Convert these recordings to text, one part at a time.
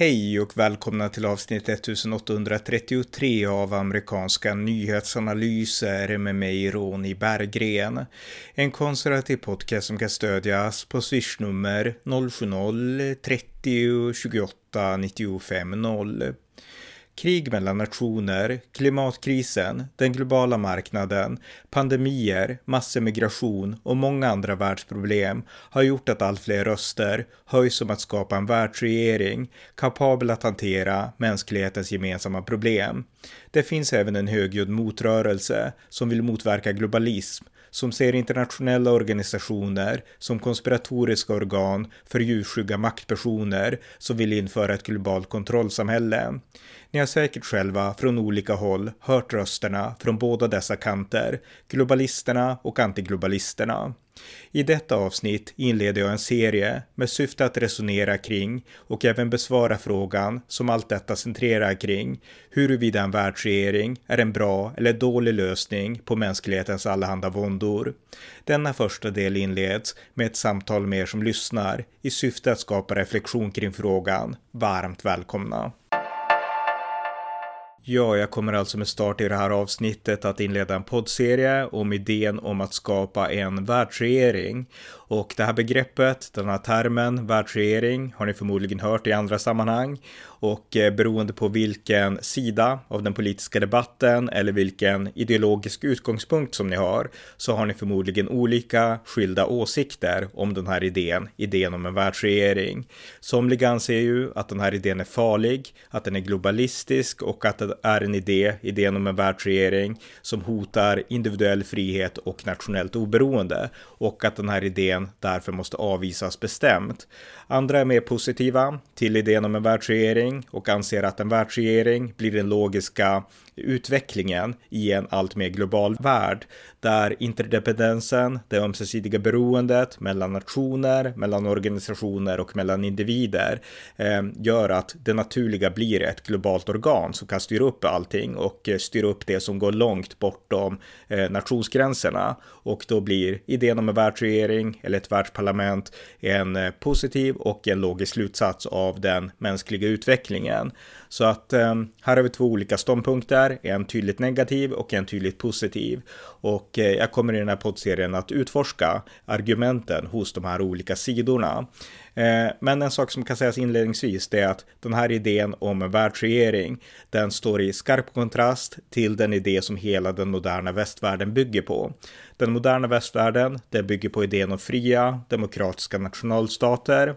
Hej och välkomna till avsnitt 1833 av amerikanska nyhetsanalyser med mig Ronny Berggren. En konservativ podcast som kan stödjas på swishnummer 070-30 28 95 0 krig mellan nationer, klimatkrisen, den globala marknaden, pandemier, massemigration och många andra världsproblem har gjort att allt fler röster höjs om att skapa en världsregering kapabel att hantera mänsklighetens gemensamma problem. Det finns även en högljudd motrörelse som vill motverka globalism som ser internationella organisationer som konspiratoriska organ för djurskygga maktpersoner som vill införa ett globalt kontrollsamhälle. Ni har säkert själva från olika håll hört rösterna från båda dessa kanter, globalisterna och antiglobalisterna. I detta avsnitt inleder jag en serie med syfte att resonera kring och även besvara frågan som allt detta centrerar kring huruvida en världsregering är en bra eller dålig lösning på mänsklighetens allehanda våndor. Denna första del inleds med ett samtal med er som lyssnar i syfte att skapa reflektion kring frågan. Varmt välkomna! Ja, jag kommer alltså med start i det här avsnittet att inleda en poddserie om idén om att skapa en världsregering. Och det här begreppet, den här termen, världsregering, har ni förmodligen hört i andra sammanhang och eh, beroende på vilken sida av den politiska debatten eller vilken ideologisk utgångspunkt som ni har så har ni förmodligen olika skilda åsikter om den här idén, idén om en världsregering. Somliga anser ju att den här idén är farlig, att den är globalistisk och att det är en idé, idén om en världsregering, som hotar individuell frihet och nationellt oberoende och att den här idén därför måste avvisas bestämt. Andra är mer positiva till idén om en världsregering och anser att en världsregering blir den logiska utvecklingen i en allt mer global värld där interdependensen, det ömsesidiga beroendet mellan nationer, mellan organisationer och mellan individer eh, gör att det naturliga blir ett globalt organ som kan styra upp allting och eh, styra upp det som går långt bortom eh, nationsgränserna och då blir idén om en världsregering eller ett världsparlament en eh, positiv och en logisk slutsats av den mänskliga utvecklingen. Så att eh, här har vi två olika ståndpunkter, en tydligt negativ och en tydligt positiv. Och eh, jag kommer i den här poddserien att utforska argumenten hos de här olika sidorna. Eh, men en sak som kan sägas inledningsvis det är att den här idén om en världsregering, den står i skarp kontrast till den idé som hela den moderna västvärlden bygger på. Den moderna västvärlden, den bygger på idén om fria, demokratiska nationalstater.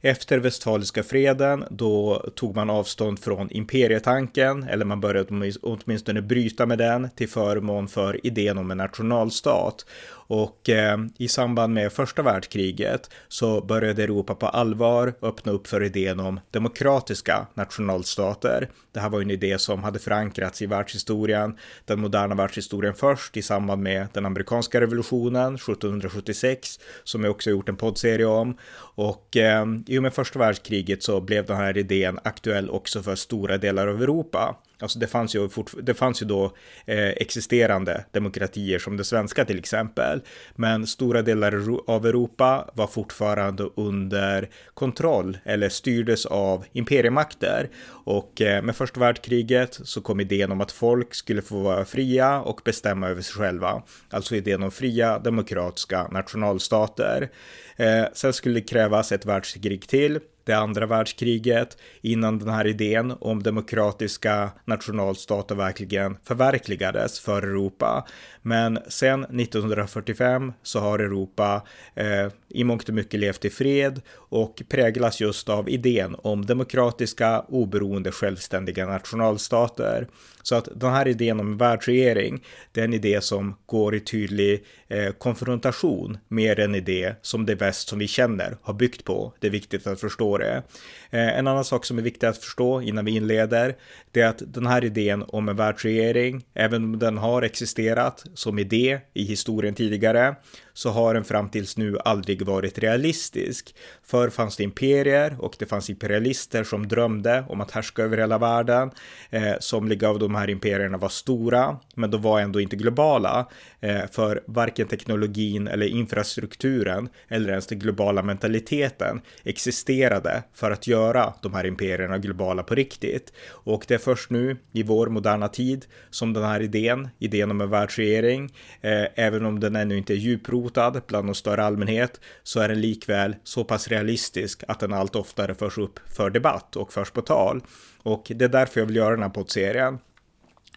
Efter västfaliska freden, då tog man avstånd från imperietanken, eller man började åtminstone bryta med den till förmån för idén om en nationalstat. Och eh, i samband med första världskriget så började Europa på allvar öppna upp för idén om demokratiska nationalstater. Det här var en idé som hade förankrats i världshistorien, den moderna världshistorien först i samband med den amerikanska revolutionen 1776, som jag också gjort en poddserie om. Och eh, i och med första världskriget så blev den här idén aktuell också för stora delar av Europa. Alltså det fanns ju, det fanns ju då eh, existerande demokratier som det svenska till exempel. Men stora delar av Europa var fortfarande under kontroll eller styrdes av imperiemakter. Och eh, med första världskriget så kom idén om att folk skulle få vara fria och bestämma över sig själva. Alltså idén om fria demokratiska nationalstater. Eh, sen skulle det krävas ett världskrig till det andra världskriget innan den här idén om demokratiska nationalstater verkligen förverkligades för Europa. Men sen 1945 så har Europa eh, i mångt och mycket levt i fred och präglas just av idén om demokratiska, oberoende, självständiga nationalstater. Så att den här idén om världsregering, det är en idé som går i tydlig eh, konfrontation med en idé som det väst som vi känner har byggt på. Det är viktigt att förstå det. Eh, en annan sak som är viktig att förstå innan vi inleder, det är att den här idén om en världsregering, även om den har existerat som idé i historien tidigare, så har den fram tills nu aldrig varit realistisk. Förr fanns det imperier och det fanns imperialister som drömde om att härska över hela världen. Eh, somliga av de här imperierna var stora, men de var ändå inte globala. Eh, för varken teknologin eller infrastrukturen eller ens den globala mentaliteten existerade för att göra de här imperierna globala på riktigt. Och det är först nu i vår moderna tid som den här idén, idén om en världsregering, eh, även om den ännu inte är djuprotad bland någon större allmänhet, så är den likväl så pass realistisk att den allt oftare förs upp för debatt och förs på tal. Och det är därför jag vill göra den här poddserien.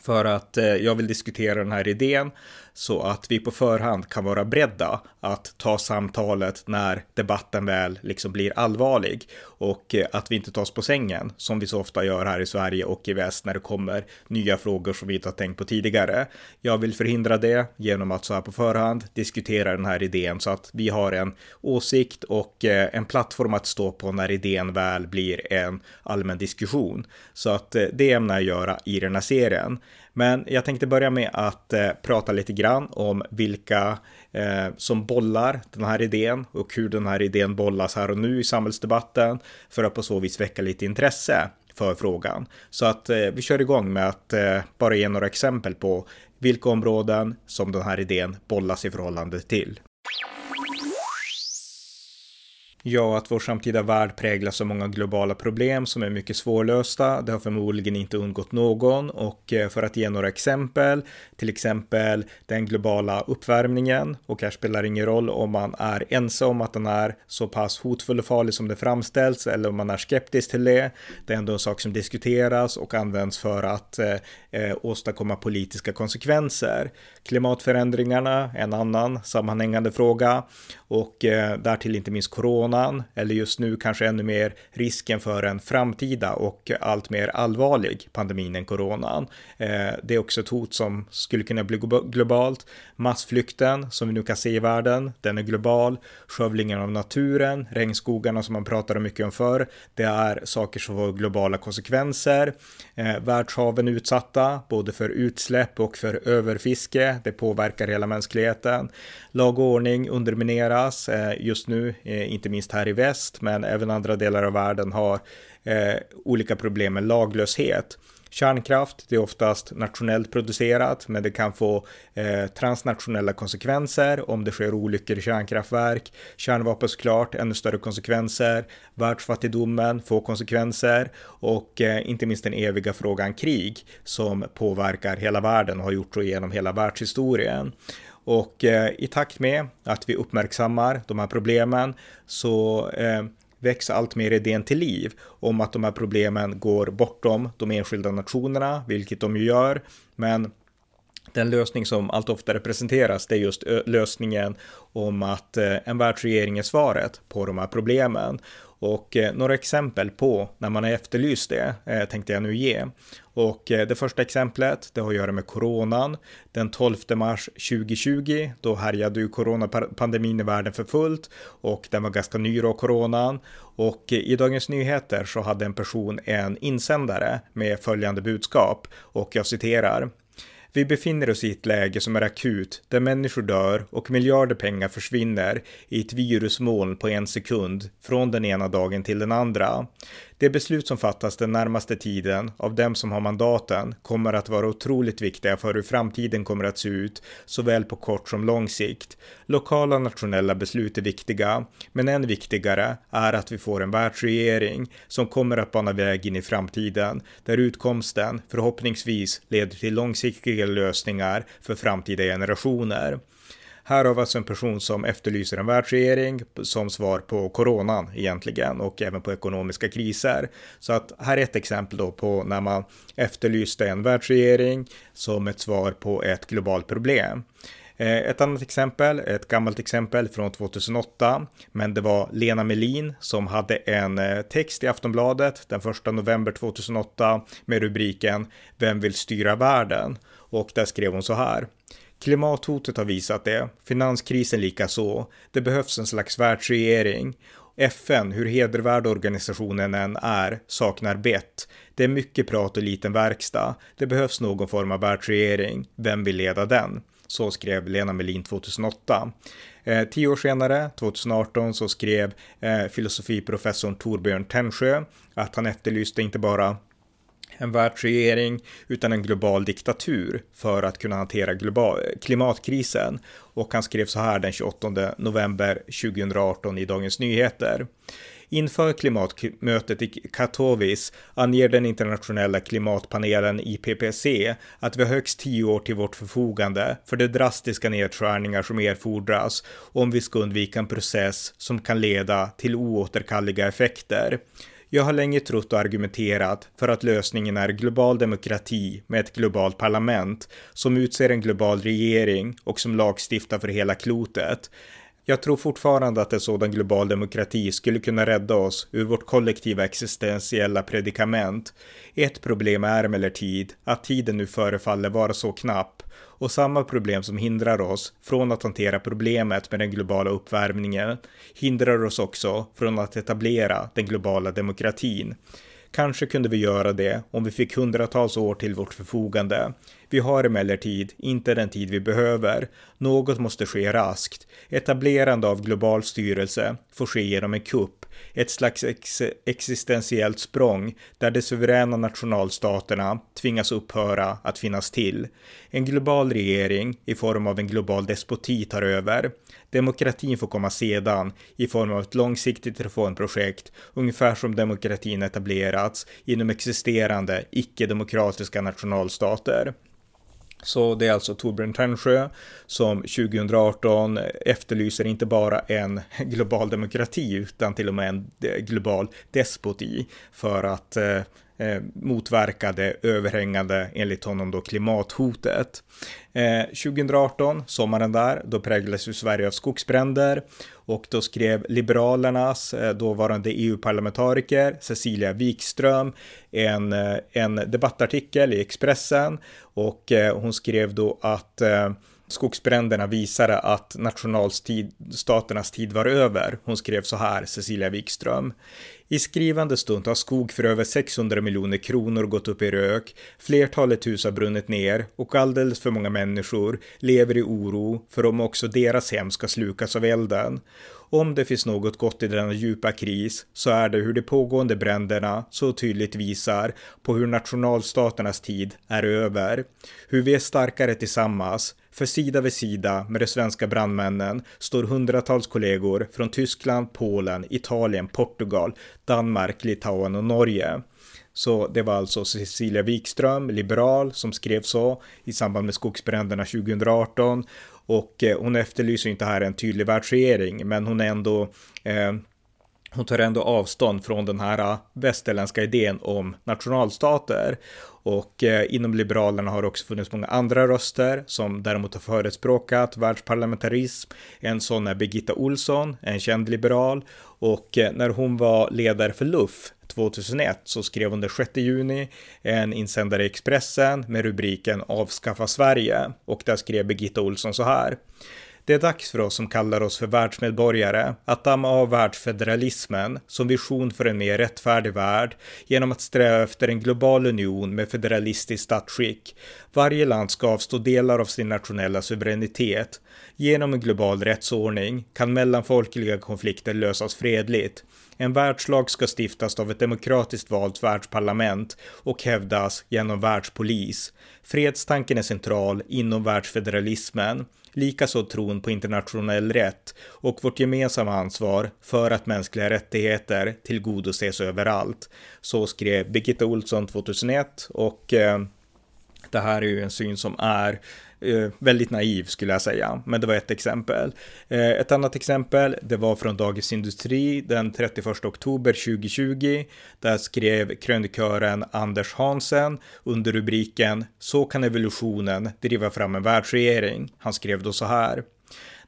För att eh, jag vill diskutera den här idén så att vi på förhand kan vara beredda att ta samtalet när debatten väl liksom blir allvarlig och eh, att vi inte tas på sängen som vi så ofta gör här i Sverige och i väst när det kommer nya frågor som vi inte har tänkt på tidigare. Jag vill förhindra det genom att så här på förhand diskutera den här idén så att vi har en åsikt och eh, en plattform att stå på när idén väl blir en allmän diskussion. Så att eh, det ämnar jag göra i den här serien. Men jag tänkte börja med att eh, prata lite grann om vilka eh, som bollar den här idén och hur den här idén bollas här och nu i samhällsdebatten för att på så vis väcka lite intresse för frågan. Så att eh, vi kör igång med att eh, bara ge några exempel på vilka områden som den här idén bollas i förhållande till. Ja, att vår samtida värld präglas av många globala problem som är mycket svårlösta. Det har förmodligen inte undgått någon och eh, för att ge några exempel, till exempel den globala uppvärmningen och här spelar det ingen roll om man är ense om att den är så pass hotfull och farlig som det framställs eller om man är skeptisk till det. Det är ändå en sak som diskuteras och används för att eh, eh åstadkomma politiska konsekvenser. Klimatförändringarna, en annan sammanhängande fråga och eh, därtill inte minst Corona coronan, eller just nu kanske ännu mer risken för en framtida och allt mer allvarlig pandemin än coronan. Eh, det är också ett hot som skulle kunna bli globalt. Massflykten som vi nu kan se i världen, den är global. Skövlingen av naturen, regnskogarna som man pratade mycket om förr, det är saker som får globala konsekvenser. Eh, världshaven utsatta, både för utsläpp och för överfiske. Det påverkar hela mänskligheten. Lag och ordning undermineras eh, just nu, eh, inte minst minst här i väst, men även andra delar av världen har eh, olika problem med laglöshet. Kärnkraft, det är oftast nationellt producerat, men det kan få eh, transnationella konsekvenser om det sker olyckor i kärnkraftverk. Kärnvapen såklart, ännu större konsekvenser. Världsfattigdomen får konsekvenser och eh, inte minst den eviga frågan krig som påverkar hela världen och har gjort så genom hela världshistorien. Och eh, i takt med att vi uppmärksammar de här problemen så eh, väcks allt mer idén till liv om att de här problemen går bortom de enskilda nationerna, vilket de ju gör. Men den lösning som allt oftare presenteras, det är just lösningen om att eh, en världsregering är svaret på de här problemen. Och eh, några exempel på när man har efterlyst det eh, tänkte jag nu ge. Och det första exemplet, det har att göra med coronan. Den 12 mars 2020, då härjade ju coronapandemin i världen för fullt och den var ganska ny då, coronan. Och i Dagens Nyheter så hade en person en insändare med följande budskap och jag citerar. Vi befinner oss i ett läge som är akut, där människor dör och miljarder pengar försvinner i ett virusmoln på en sekund, från den ena dagen till den andra. De beslut som fattas den närmaste tiden av dem som har mandaten kommer att vara otroligt viktiga för hur framtiden kommer att se ut, såväl på kort som lång sikt. Lokala nationella beslut är viktiga, men än viktigare är att vi får en världsregering som kommer att bana väg in i framtiden, där utkomsten förhoppningsvis leder till långsiktiga lösningar för framtida generationer. Här har vi alltså en person som efterlyser en världsregering som svar på coronan egentligen och även på ekonomiska kriser. Så att här är ett exempel då på när man efterlyste en världsregering som ett svar på ett globalt problem. Eh, ett annat exempel, ett gammalt exempel från 2008, men det var Lena Melin som hade en eh, text i Aftonbladet den 1 november 2008 med rubriken Vem vill styra världen? Och där skrev hon så här. Klimathotet har visat det, finanskrisen lika så. Det behövs en slags världsregering. FN, hur hedervärd organisationen än är, saknar bett. Det är mycket prat och liten verkstad. Det behövs någon form av världsregering. Vem vill leda den? Så skrev Lena Melin 2008. Eh, tio år senare, 2018, så skrev eh, filosofiprofessorn Torbjörn Tännsjö att han efterlyste inte bara en världsregering utan en global diktatur för att kunna hantera global, klimatkrisen. Och han skrev så här den 28 november 2018 i Dagens Nyheter. Inför klimatmötet i Katowice anger den internationella klimatpanelen IPPC att vi har högst tio år till vårt förfogande för de drastiska nedskärningar som erfordras om vi ska undvika en process som kan leda till oåterkalleliga effekter. Jag har länge trott och argumenterat för att lösningen är global demokrati med ett globalt parlament som utser en global regering och som lagstiftar för hela klotet. Jag tror fortfarande att en sådan global demokrati skulle kunna rädda oss ur vårt kollektiva existentiella predikament. Ett problem är emellertid att tiden nu förefaller vara så knapp och samma problem som hindrar oss från att hantera problemet med den globala uppvärmningen hindrar oss också från att etablera den globala demokratin. Kanske kunde vi göra det om vi fick hundratals år till vårt förfogande. Vi har emellertid inte den tid vi behöver. Något måste ske raskt. Etablerande av global styrelse får ske genom en kupp, ett slags ex existentiellt språng där de suveräna nationalstaterna tvingas upphöra att finnas till. En global regering i form av en global despoti tar över. Demokratin får komma sedan i form av ett långsiktigt reformprojekt, ungefär som demokratin etablerats inom existerande icke-demokratiska nationalstater. Så det är alltså Torbjörn Tännsjö som 2018 efterlyser inte bara en global demokrati utan till och med en global despoti för att eh, eh, motverka det överhängande, enligt honom då, klimathotet. Eh, 2018, sommaren där, då präglades ju Sverige av skogsbränder och då skrev Liberalernas eh, dåvarande EU-parlamentariker Cecilia Wikström en, eh, en debattartikel i Expressen och eh, hon skrev då att eh, skogsbränderna visade att nationalstaternas tid var över. Hon skrev så här, Cecilia Wikström. I skrivande stund har skog för över 600 miljoner kronor gått upp i rök, flertalet hus har brunnit ner och alldeles för många människor lever i oro för om också deras hem ska slukas av elden. Om det finns något gott i denna djupa kris så är det hur de pågående bränderna så tydligt visar på hur nationalstaternas tid är över. Hur vi är starkare tillsammans, för sida vid sida med de svenska brandmännen står hundratals kollegor från Tyskland, Polen, Italien, Portugal, Danmark, Litauen och Norge. Så det var alltså Cecilia Wikström, liberal, som skrev så i samband med skogsbränderna 2018 och eh, hon efterlyser inte här en tydlig världsregering, men hon är ändå eh, hon tar ändå avstånd från den här eh, västerländska idén om nationalstater. Och eh, inom Liberalerna har det också funnits många andra röster som däremot har förespråkat världsparlamentarism. En sån är Birgitta Olsson, en känd liberal. Och eh, när hon var ledare för LUF 2001 så skrev hon den 6 juni en insändare i Expressen med rubriken Avskaffa Sverige och där skrev Birgitta Olsson så här. Det är dags för oss som kallar oss för världsmedborgare att damma av världsfederalismen som vision för en mer rättfärdig värld genom att sträva efter en global union med federalistiskt statsskick. Varje land ska avstå delar av sin nationella suveränitet. Genom en global rättsordning kan mellanfolkliga konflikter lösas fredligt. En världslag ska stiftas av ett demokratiskt valt världsparlament och hävdas genom världspolis. Fredstanken är central inom världsfederalismen likaså tron på internationell rätt och vårt gemensamma ansvar för att mänskliga rättigheter tillgodoses överallt. Så skrev Birgitta Olsson 2001 och eh, det här är ju en syn som är eh, väldigt naiv skulle jag säga, men det var ett exempel. Eh, ett annat exempel, det var från Dagens Industri den 31 oktober 2020. Där skrev krönikören Anders Hansen under rubriken Så kan evolutionen driva fram en världsregering. Han skrev då så här.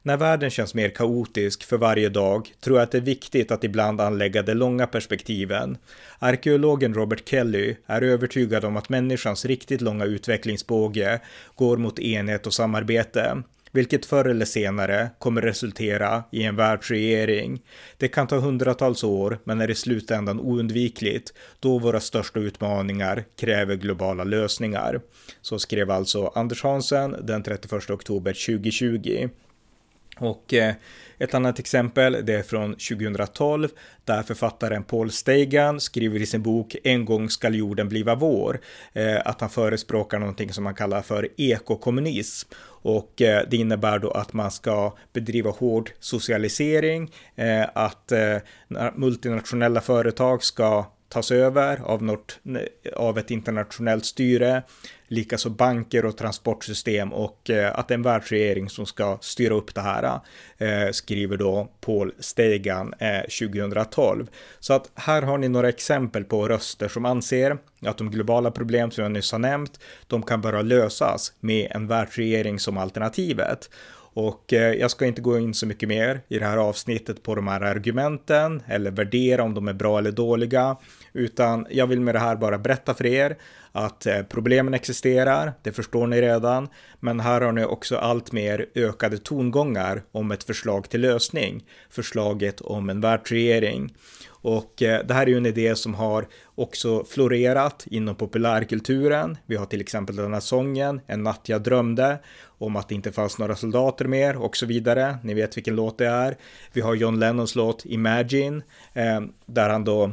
När världen känns mer kaotisk för varje dag tror jag att det är viktigt att ibland anlägga de långa perspektiven. Arkeologen Robert Kelly är övertygad om att människans riktigt långa utvecklingsbåge går mot enhet och samarbete vilket förr eller senare kommer resultera i en världsregering. Det kan ta hundratals år, men är i slutändan oundvikligt, då våra största utmaningar kräver globala lösningar. Så skrev alltså Anders Hansen den 31 oktober 2020. Och eh, ett annat exempel, det är från 2012, där författaren Paul Stegan skriver i sin bok En gång skall jorden bliva vår, eh, att han förespråkar någonting som man kallar för ekokommunism. Och eh, det innebär då att man ska bedriva hård socialisering, att multinationella företag ska tas över av, något, av ett internationellt styre, likaså banker och transportsystem och eh, att det är en världsregering som ska styra upp det här, eh, skriver då Paul Stegan eh, 2012. Så att här har ni några exempel på röster som anser att de globala problem som jag nyss har nämnt, de kan bara lösas med en världsregering som alternativet. Och eh, jag ska inte gå in så mycket mer i det här avsnittet på de här argumenten eller värdera om de är bra eller dåliga, utan jag vill med det här bara berätta för er att eh, problemen existerar, det förstår ni redan, men här har ni också allt mer ökade tongångar om ett förslag till lösning, förslaget om en världsregering. Och eh, det här är ju en idé som har också florerat inom populärkulturen. Vi har till exempel den här sången, En natt jag drömde, om att det inte fanns några soldater mer och så vidare. Ni vet vilken låt det är. Vi har John Lennons låt Imagine, eh, där han då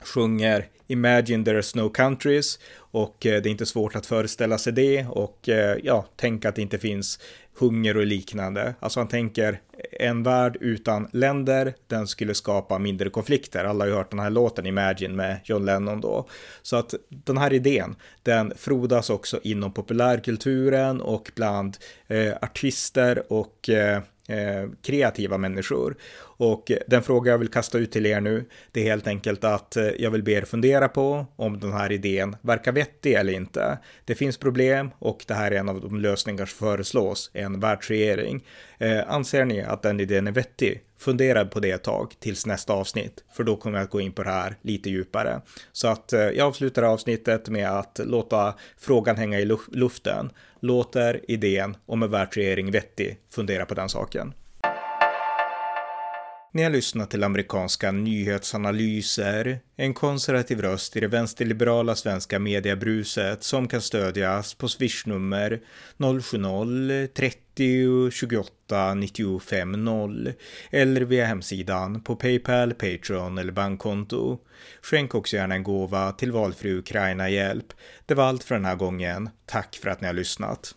sjunger Imagine there's no countries och eh, det är inte svårt att föreställa sig det och ja, tänk att det inte finns hunger och liknande. Alltså han tänker en värld utan länder, den skulle skapa mindre konflikter. Alla har ju hört den här låten Imagine med John Lennon då. Så att den här idén, den frodas också inom populärkulturen och bland eh, artister och eh, eh, kreativa människor. Och den fråga jag vill kasta ut till er nu, det är helt enkelt att eh, jag vill be er fundera på om den här idén verkar vettig eller inte. Det finns problem och det här är en av de lösningar som föreslås, en världsregering. Eh, anser ni att den idén är vettig? Fundera på det ett tag tills nästa avsnitt, för då kommer jag att gå in på det här lite djupare. Så att eh, jag avslutar avsnittet med att låta frågan hänga i luften. Låter idén om en världsregering vettig? Fundera på den saken. Ni har lyssnat till amerikanska nyhetsanalyser, en konservativ röst i det vänsterliberala svenska mediebruset som kan stödjas på swishnummer 070-30 28 95 0 eller via hemsidan på Paypal, Patreon eller bankkonto. Skänk också gärna en gåva till valfri Ukraina-hjälp. Det var allt för den här gången. Tack för att ni har lyssnat.